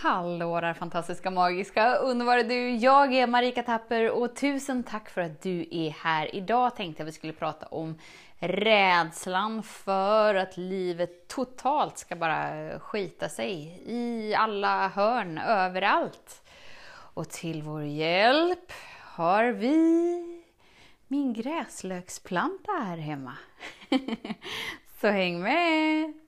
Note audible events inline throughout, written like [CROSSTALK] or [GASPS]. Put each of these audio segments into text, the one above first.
Hallå där fantastiska, magiska, underbara du! Jag är Marika Tapper och tusen tack för att du är här. Idag tänkte jag vi skulle prata om rädslan för att livet totalt ska bara skita sig i alla hörn, överallt. Och till vår hjälp har vi min gräslöksplanta här hemma. [LAUGHS] Så häng med!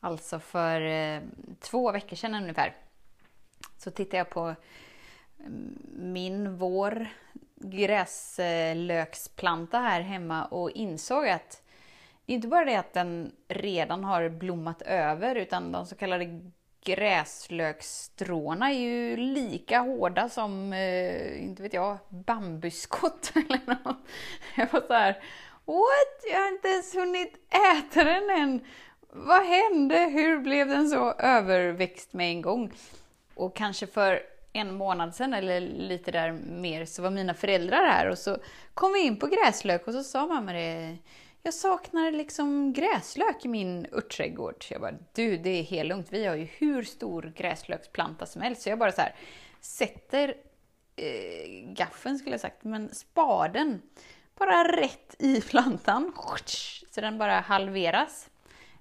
Alltså för eh, två veckor sedan ungefär så tittade jag på mm, min vår gräslöksplanta här hemma och insåg att det är inte bara det att den redan har blommat över utan de så kallade gräslöksstråna är ju lika hårda som, eh, inte vet jag, bambuskott [LAUGHS] eller något. Jag var så här, what? Jag har inte ens hunnit äta den än. Vad hände? Hur blev den så överväxt med en gång? Och kanske för en månad sedan eller lite där mer så var mina föräldrar här och så kom vi in på gräslök och så sa mamma det jag saknar liksom gräslök i min örtträdgård. Jag bara, du det är helt lugnt, vi har ju hur stor gräslöksplanta som helst. Så jag bara så här, sätter eh, gaffeln skulle jag sagt, men spaden bara rätt i plantan. Så den bara halveras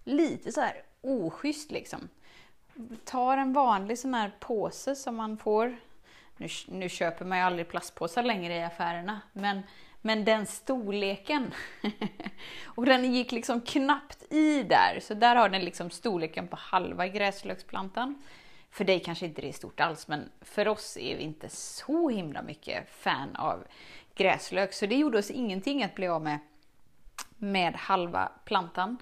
lite så här oschysst liksom. Tar en vanlig sån här påse som man får. Nu, nu köper man ju aldrig plastpåsar längre i affärerna, men, men den storleken. [LAUGHS] och den gick liksom knappt i där, så där har den liksom storleken på halva gräslöksplantan. För dig kanske inte det är stort alls, men för oss är vi inte så himla mycket fan av gräslök, så det gjorde oss ingenting att bli av med, med halva plantan.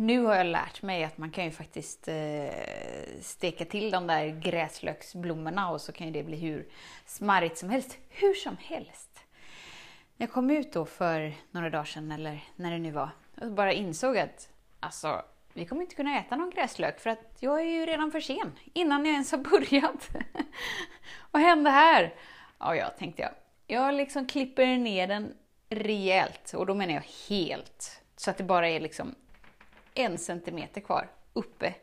Nu har jag lärt mig att man kan ju faktiskt eh, steka till de där gräslöksblommorna och så kan ju det bli hur smarrigt som helst. Hur som helst. Jag kom ut då för några dagar sedan, eller när det nu var, och bara insåg att alltså, vi kommer inte kunna äta någon gräslök för att jag är ju redan för sen, innan jag ens har [LAUGHS] börjat. Vad hände här? Ja, ja, tänkte jag. Jag liksom klipper ner den rejält, och då menar jag helt. Så att det bara är liksom en centimeter kvar uppe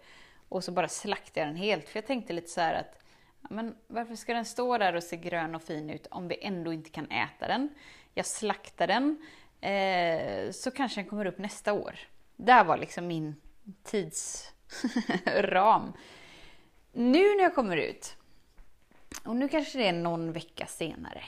och så bara slaktade jag den helt. För jag tänkte lite så att men varför ska den stå där och se grön och fin ut om vi ändå inte kan äta den? Jag slaktar den, eh, så kanske den kommer upp nästa år. Där var liksom min tidsram. [LAUGHS] Nu när jag kommer ut, och nu kanske det är någon vecka senare.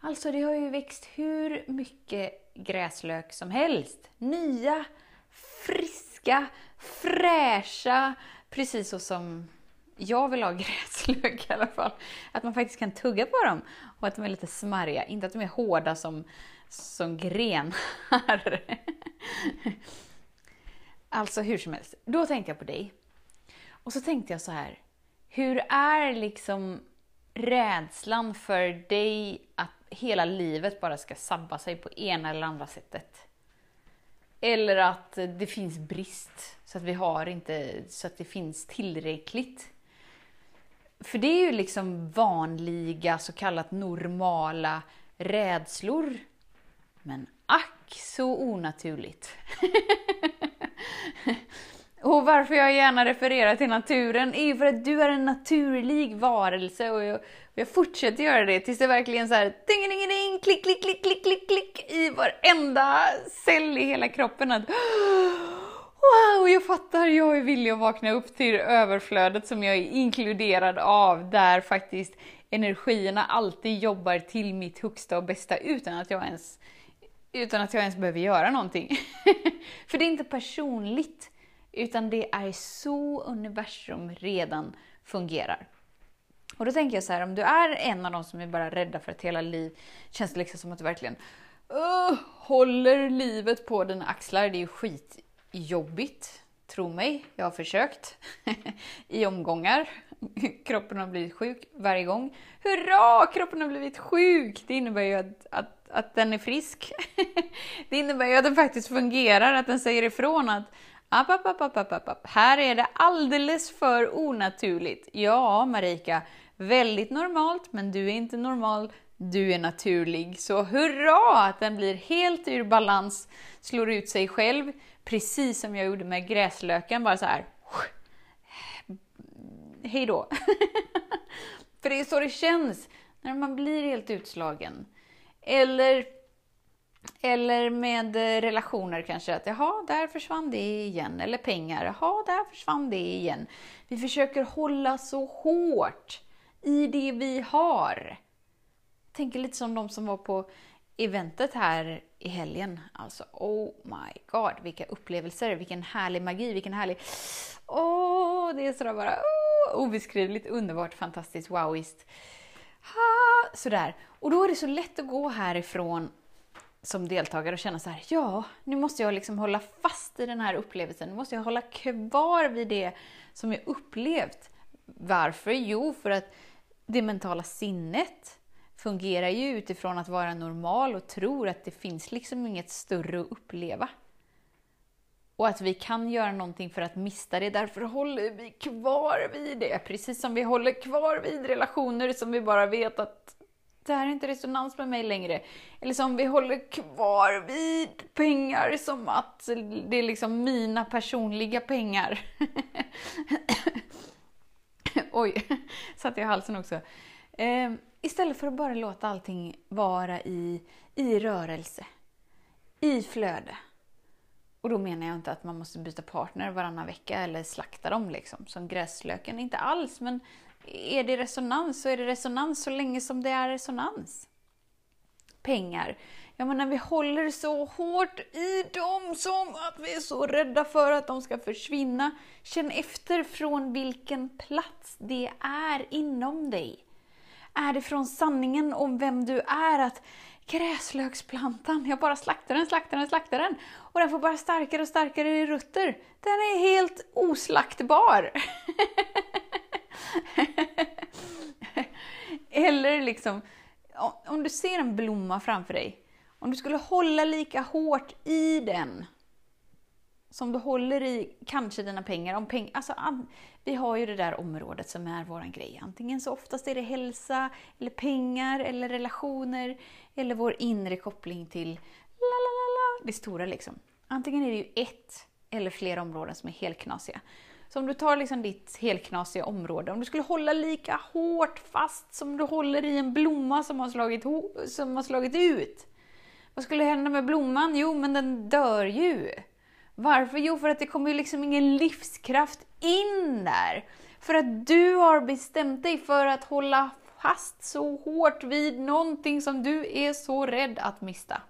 Alltså det har ju växt hur mycket gräslök som helst. Nya friska, fräscha, precis så som jag vill ha [LAUGHS] gräslök i alla fall. Att man faktiskt kan tugga på dem och att de är lite smarriga, inte att de är hårda som, som grenar. [LAUGHS] alltså hur som helst, då tänkte jag på dig. Och så tänkte jag så här, hur är liksom rädslan för dig att hela livet bara ska sabba sig på ena eller andra sättet? Eller att det finns brist, så att vi har inte, så att det finns tillräckligt. För det är ju liksom vanliga, så kallat normala rädslor. Men ack så onaturligt. [LAUGHS] Och varför jag gärna refererar till naturen är ju för att du är en naturlig varelse och jag, jag fortsätter göra det tills det verkligen så här ding, ding, ding, klick, klick, klick, klick, klick, klick i varenda cell i hela kroppen. Att, [GASPS] wow, jag fattar, jag är villig att vakna upp till överflödet som jag är inkluderad av, där faktiskt energierna alltid jobbar till mitt högsta och bästa utan att jag ens, utan att jag ens behöver göra någonting. [LAUGHS] för det är inte personligt, utan det är så universum redan fungerar. Och då tänker jag så här, om du är en av de som är bara rädda för att hela liv, känns det liksom som att du verkligen uh, håller livet på dina axlar. Det är ju skitjobbigt. Tro mig, jag har försökt [LAUGHS] i omgångar. [LAUGHS] Kroppen har blivit sjuk varje gång. Hurra! Kroppen har blivit sjuk! Det innebär ju att, att, att den är frisk. [LAUGHS] det innebär ju att den faktiskt fungerar, att den säger ifrån att App, app, app, app, app, app. Här är det alldeles för onaturligt. Ja, Marika, väldigt normalt, men du är inte normal, du är naturlig. Så hurra att den blir helt ur balans, slår ut sig själv, precis som jag gjorde med gräslöken, bara så här. Hej då! [LAUGHS] För det är så det känns när man blir helt utslagen. Eller eller med eh, relationer kanske, att jaha, där försvann det igen. Eller pengar, jaha, där försvann det igen. Vi försöker hålla så hårt i det vi har. Jag tänker lite som de som var på eventet här i helgen. Alltså, oh my god, vilka upplevelser, vilken härlig magi, vilken härlig... Åh, oh, det är sådär bara oh, obeskrivligt underbart, fantastiskt, wowiskt. Ha, sådär. Och då är det så lätt att gå härifrån som deltagare och känna så här, ja, nu måste jag liksom hålla fast i den här upplevelsen. Nu måste jag hålla kvar vid det som jag upplevt. Varför? Jo, för att det mentala sinnet fungerar ju utifrån att vara normal och tror att det finns liksom inget större att uppleva. Och att vi kan göra någonting för att mista det, därför håller vi kvar vid det. Precis som vi håller kvar vid relationer som vi bara vet att det här är inte resonans med mig längre. Eller som vi håller kvar vid pengar som att det är liksom mina personliga pengar. [LAUGHS] Oj, satte jag i halsen också. Eh, istället för att bara låta allting vara i, i rörelse, i flöde. Och då menar jag inte att man måste byta partner varannan vecka eller slakta dem liksom, som gräslöken. Inte alls, men är det resonans så är det resonans så länge som det är resonans. Pengar. Jag menar, vi håller så hårt i dem som att vi är så rädda för att de ska försvinna. Känn efter från vilken plats det är inom dig. Är det från sanningen om vem du är? Att gräslöksplantan, jag bara slaktar den, slaktar den, slaktar den. Och den får bara starkare och starkare i rutter. Den är helt oslaktbar. [LAUGHS] [LAUGHS] Eller liksom, om du ser en blomma framför dig, om du skulle hålla lika hårt i den som du håller i kanske dina pengar. Om peng alltså, vi har ju det där området som är vår grej. Antingen så oftast är det hälsa, eller pengar, eller relationer, eller vår inre koppling till la la la la, det stora liksom. Antingen är det ju ett eller flera områden som är helt knasiga. Så om du tar liksom ditt helknasiga område, om du skulle hålla lika hårt fast som du håller i en blomma som har slagit, som har slagit ut. Vad skulle hända med blomman? Jo, men den dör ju. Varför? Jo, för att det kommer ju liksom ingen livskraft in där. För att du har bestämt dig för att hålla fast så hårt vid någonting som du är så rädd att mista.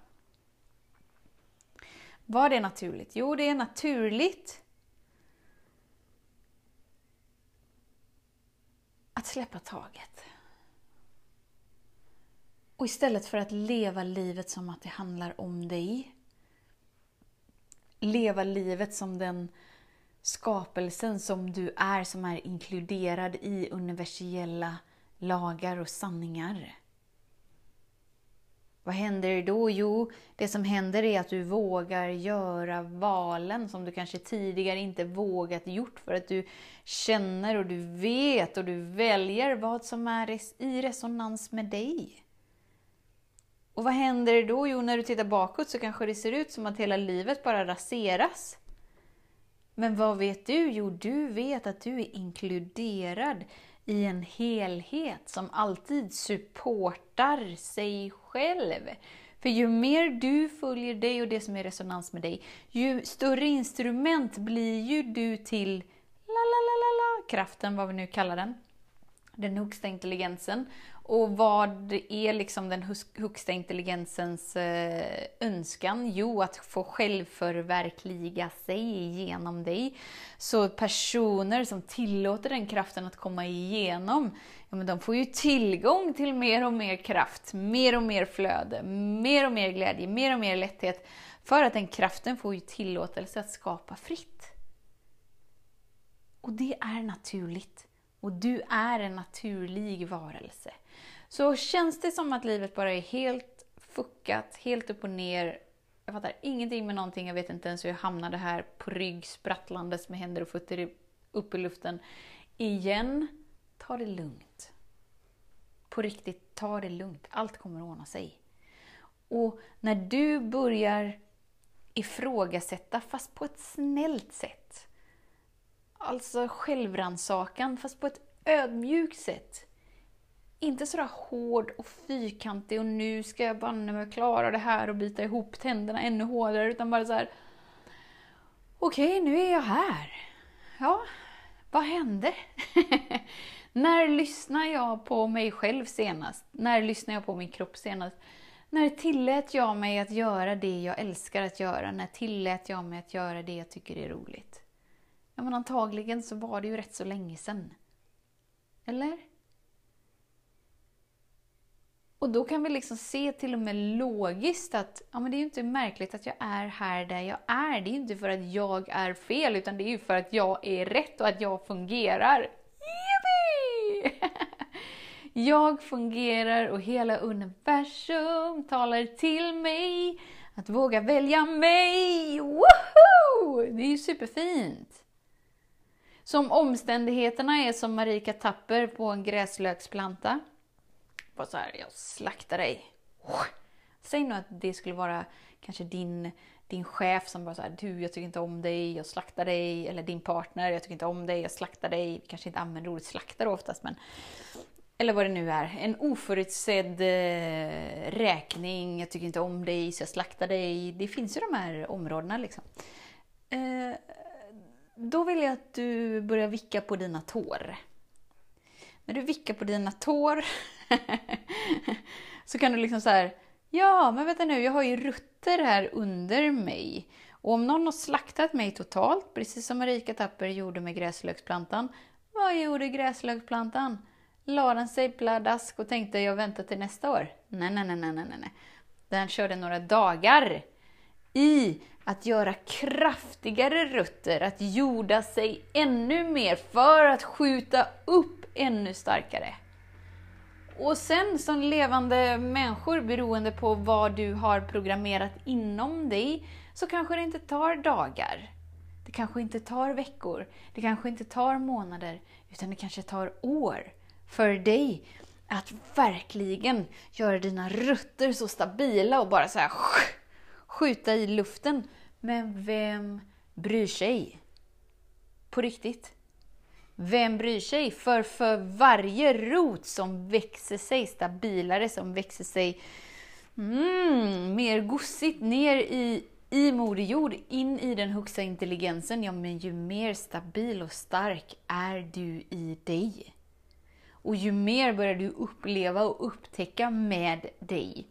Var det naturligt? Jo, det är naturligt att släppa taget. Och istället för att leva livet som att det handlar om dig, leva livet som den skapelsen som du är, som är inkluderad i universella lagar och sanningar. Vad händer då? Jo, det som händer är att du vågar göra valen som du kanske tidigare inte vågat gjort för att du känner och du vet och du väljer vad som är i resonans med dig. Och vad händer då? Jo, när du tittar bakåt så kanske det ser ut som att hela livet bara raseras. Men vad vet du? Jo, du vet att du är inkluderad i en helhet som alltid supportar sig själv. För ju mer du följer dig och det som är resonans med dig, ju större instrument blir ju du till la la la la la kraften, vad vi nu kallar den. Den högsta intelligensen. Och vad är liksom den högsta intelligensens eh, önskan? Jo, att få självförverkliga sig genom dig. Så personer som tillåter den kraften att komma igenom, ja, men de får ju tillgång till mer och mer kraft, mer och mer flöde, mer och mer glädje, mer och mer lätthet. För att den kraften får ju tillåtelse att skapa fritt. Och det är naturligt. Och du är en naturlig varelse. Så känns det som att livet bara är helt fuckat, helt upp och ner, jag fattar ingenting med någonting, jag vet inte ens hur jag hamnade här på rygg, sprattlandes med händer och fötter upp i luften. Igen, ta det lugnt. På riktigt, ta det lugnt. Allt kommer att ordna sig. Och när du börjar ifrågasätta, fast på ett snällt sätt. Alltså självrannsakan, fast på ett ödmjukt sätt. Inte sådär hård och fyrkantig och nu ska jag banne mig klara det här och bita ihop tänderna ännu hårdare, utan bara så här. Okej, okay, nu är jag här. Ja, vad hände? [LAUGHS] När lyssnar jag på mig själv senast? När lyssnar jag på min kropp senast? När tillät jag mig att göra det jag älskar att göra? När tillät jag mig att göra det jag tycker är roligt? Ja, men antagligen så var det ju rätt så länge sedan. Eller? Och då kan vi liksom se till och med logiskt att ja, men det är ju inte märkligt att jag är här där jag är. Det är ju inte för att jag är fel, utan det är ju för att jag är rätt och att jag fungerar. [LAUGHS] Jag fungerar och hela universum talar till mig att våga välja mig. Woho! Det är ju superfint! Som omständigheterna är som Marika Tapper på en gräslöksplanta. Bara så här, jag slaktar dig. Säg nu att det skulle vara kanske din, din chef som bara såhär, du jag tycker inte om dig, jag slaktar dig. Eller din partner, jag tycker inte om dig, jag slaktar dig. Vi Kanske inte använder ordet slaktar oftast men eller vad det nu är, en oförutsedd eh, räkning, jag tycker inte om dig så jag slaktar dig. Det finns ju de här områdena liksom. Eh, då vill jag att du börjar vicka på dina tår. När du vickar på dina tår [LAUGHS] så kan du liksom så här, ja men vänta nu, jag har ju rutter här under mig. Och om någon har slaktat mig totalt, precis som Marika Tapper gjorde med gräslöksplantan, vad gjorde gräslöksplantan? La den sig pladask och tänkte jag väntar till nästa år? Nej, nej, nej, nej, nej, nej. Den körde några dagar i att göra kraftigare rutter, att jorda sig ännu mer för att skjuta upp ännu starkare. Och sen som levande människor, beroende på vad du har programmerat inom dig, så kanske det inte tar dagar. Det kanske inte tar veckor. Det kanske inte tar månader. Utan det kanske tar år för dig att verkligen göra dina rötter så stabila och bara så här [LAUGHS] skjuta i luften. Men vem bryr sig? På riktigt. Vem bryr sig? För för varje rot som växer sig stabilare, som växer sig mm, mer gossigt ner i, i Moder Jord, in i den högsta intelligensen, ja men ju mer stabil och stark är du i dig. Och ju mer börjar du uppleva och upptäcka med dig.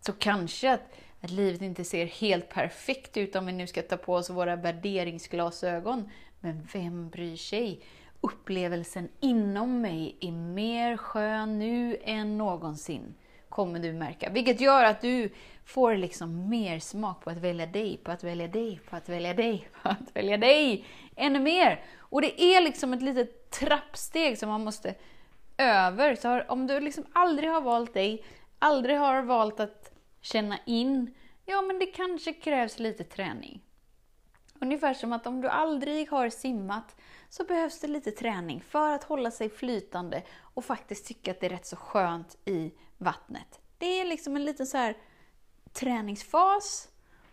Så kanske att, att livet inte ser helt perfekt ut om vi nu ska ta på oss våra värderingsglasögon. Men vem bryr sig? Upplevelsen inom mig är mer skön nu än någonsin, kommer du märka. Vilket gör att du får liksom mer smak på att välja dig, på att välja dig, på att välja dig, [LAUGHS] på att välja dig ännu mer. Och det är liksom ett litet trappsteg som man måste över. Så om du liksom aldrig har valt dig, aldrig har valt att känna in, ja men det kanske krävs lite träning. Ungefär som att om du aldrig har simmat så behövs det lite träning för att hålla sig flytande och faktiskt tycka att det är rätt så skönt i vattnet. Det är liksom en liten så här träningsfas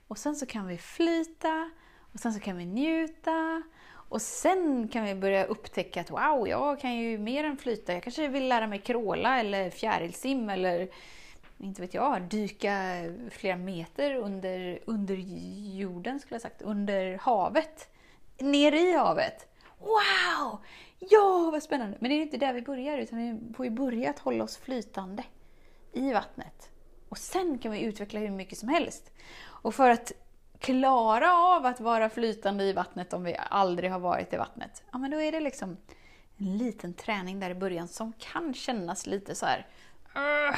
och sen så kan vi flyta och sen så kan vi njuta och sen kan vi börja upptäcka att wow, jag kan ju mer än flyta. Jag kanske vill lära mig kråla eller fjärilsim eller inte vet jag, dyka flera meter under, under jorden, skulle jag sagt, under havet. Ner i havet. Wow! Ja, vad spännande! Men det är inte där vi börjar, utan vi får ju börja att hålla oss flytande i vattnet. Och sen kan vi utveckla hur mycket som helst. Och för att klara av att vara flytande i vattnet om vi aldrig har varit i vattnet, ja men då är det liksom en liten träning där i början som kan kännas lite så här uh,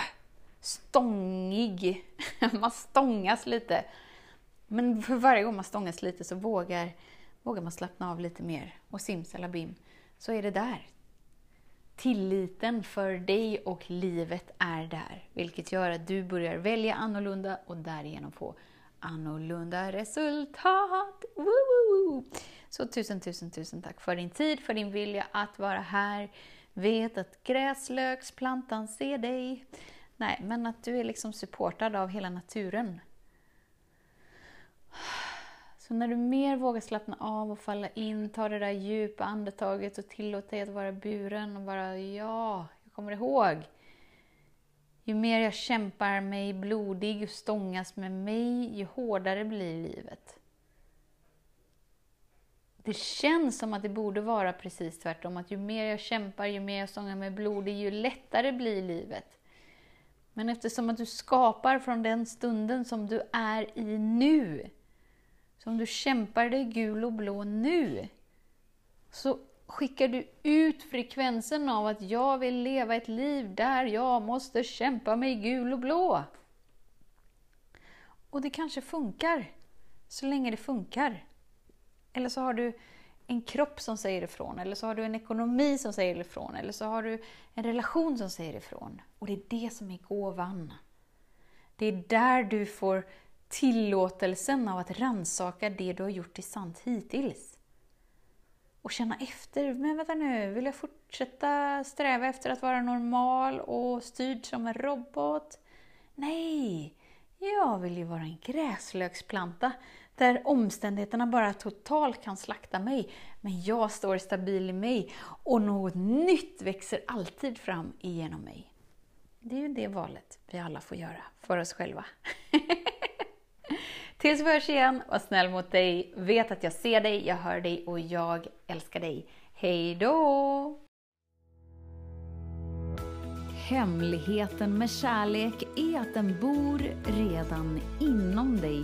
stångig. [LAUGHS] man stångas lite. Men för varje gång man stångas lite så vågar Vågar man slappna av lite mer och simsalabim, så är det där. Tilliten för dig och livet är där, vilket gör att du börjar välja annorlunda och därigenom få annorlunda resultat. Woo! Så tusen, tusen, tusen tack för din tid, för din vilja att vara här. Vet att gräslöksplantan ser dig. Nej, men att du är liksom supportad av hela naturen. Så när du mer vågar slappna av och falla in, ta det där djupa andetaget och tillåta dig att vara buren och bara ja, jag kommer ihåg. Ju mer jag kämpar mig blodig och stångas med mig, ju hårdare blir livet. Det känns som att det borde vara precis tvärtom, att ju mer jag kämpar, ju mer jag stångar mig blodig, ju lättare blir livet. Men eftersom att du skapar från den stunden som du är i nu, som du kämpar dig gul och blå nu, så skickar du ut frekvensen av att jag vill leva ett liv där jag måste kämpa mig gul och blå. Och det kanske funkar, så länge det funkar. Eller så har du en kropp som säger ifrån, eller så har du en ekonomi som säger ifrån, eller så har du en relation som säger ifrån. Och det är det som är gåvan. Det är där du får tillåtelsen av att ransaka det du har gjort i sant hittills. Och känna efter, men vänta nu, vill jag fortsätta sträva efter att vara normal och styrd som en robot? Nej, jag vill ju vara en gräslöksplanta där omständigheterna bara totalt kan slakta mig, men jag står stabil i mig och något nytt växer alltid fram igenom mig. Det är ju det valet vi alla får göra för oss själva. [LAUGHS] Tills vi hörs igen, var snäll mot dig. Vet att jag ser dig, jag hör dig och jag älskar dig. Hej då! Hemligheten med kärlek är att den bor redan inom dig.